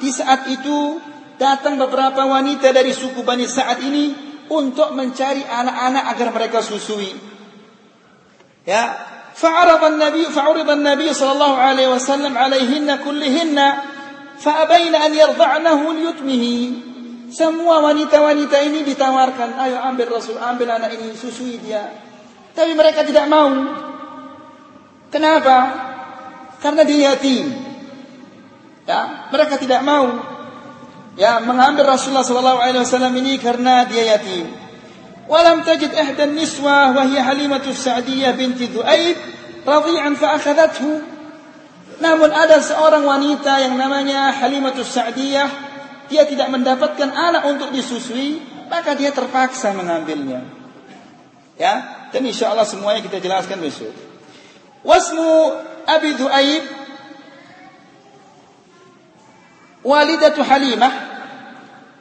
A: di saat itu datang beberapa wanita dari suku Bani Sa'ad ini untuk mencari anak-anak agar mereka susui. Ya, fa'arada an-nabi fa'urida an-nabi sallallahu alaihi wasallam alaihinna kullihinna fa'abaina an yardha'nahu liyutmihi. Semua wanita-wanita ini ditawarkan, ayo ambil Rasul, ambil anak ini, susui dia. Tapi mereka tidak mau. Kenapa? Karena dilihati. Ya, mereka tidak mau. Ya, mengambil Rasulullah sallallahu alaihi wasallam ini karena dia yatim. Walam tajid ahda niswa wa hiya Halimatu Sa'diyah binti Du'aib radhi'an fa akhadathu. Namun ada seorang wanita yang namanya Halimatu Sa'diyah, dia tidak mendapatkan anak untuk disusui, maka dia terpaksa mengambilnya. Ya, dan insya Allah semuanya kita jelaskan besok wasmu Abi Du'aib walidatu Halimah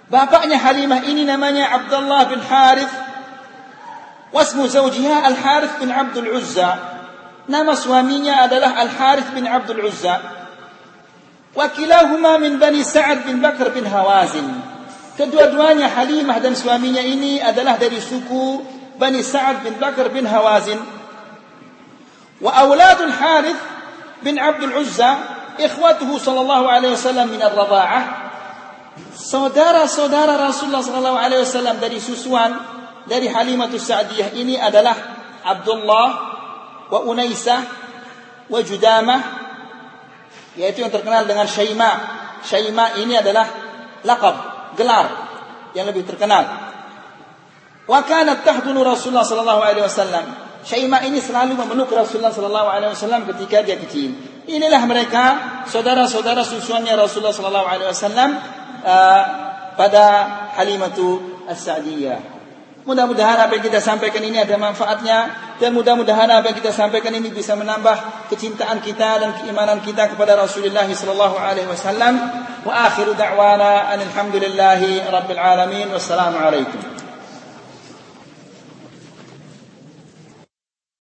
A: bapaknya Halimah ini namanya Abdullah bin Harith Wasmu zawjiha Al-Harith bin Abdul Uzza. Nama suaminya adalah Al-Harith bin Abdul Uzza. Wakilahuma min Bani Sa'ad bin Bakar bin Hawazin. Kedua-duanya Halimah dan suaminya ini adalah dari suku Bani Sa'ad bin Bakar bin Hawazin. Wa auladul Harith bin Abdul Uzza ikhwatuhu sallallahu alaihi wasallam min ar-radha'ah. Saudara-saudara Rasulullah sallallahu alaihi wasallam dari susuan dari Halimatus Sa'diyah ini adalah Abdullah wa Unaisah wa Judamah yaitu yang terkenal dengan Syaima. Syaima ini adalah laqab, gelar yang lebih terkenal. Wa kanat tahdunu Rasulullah sallallahu alaihi wasallam. Syaima ini selalu memeluk Rasulullah sallallahu alaihi wasallam ketika dia kecil. Inilah mereka saudara-saudara susuannya Rasulullah sallallahu alaihi wasallam uh, pada Halimatu As-Sa'diyah. Mudah-mudahan apa yang kita sampaikan ini ada manfaatnya dan mudah-mudahan apa yang kita sampaikan ini bisa menambah kecintaan kita dan keimanan kita kepada Rasulullah sallallahu alaihi wasallam. Wa akhiru da'wana alhamdulillahi rabbil alamin. Wassalamu alaikum.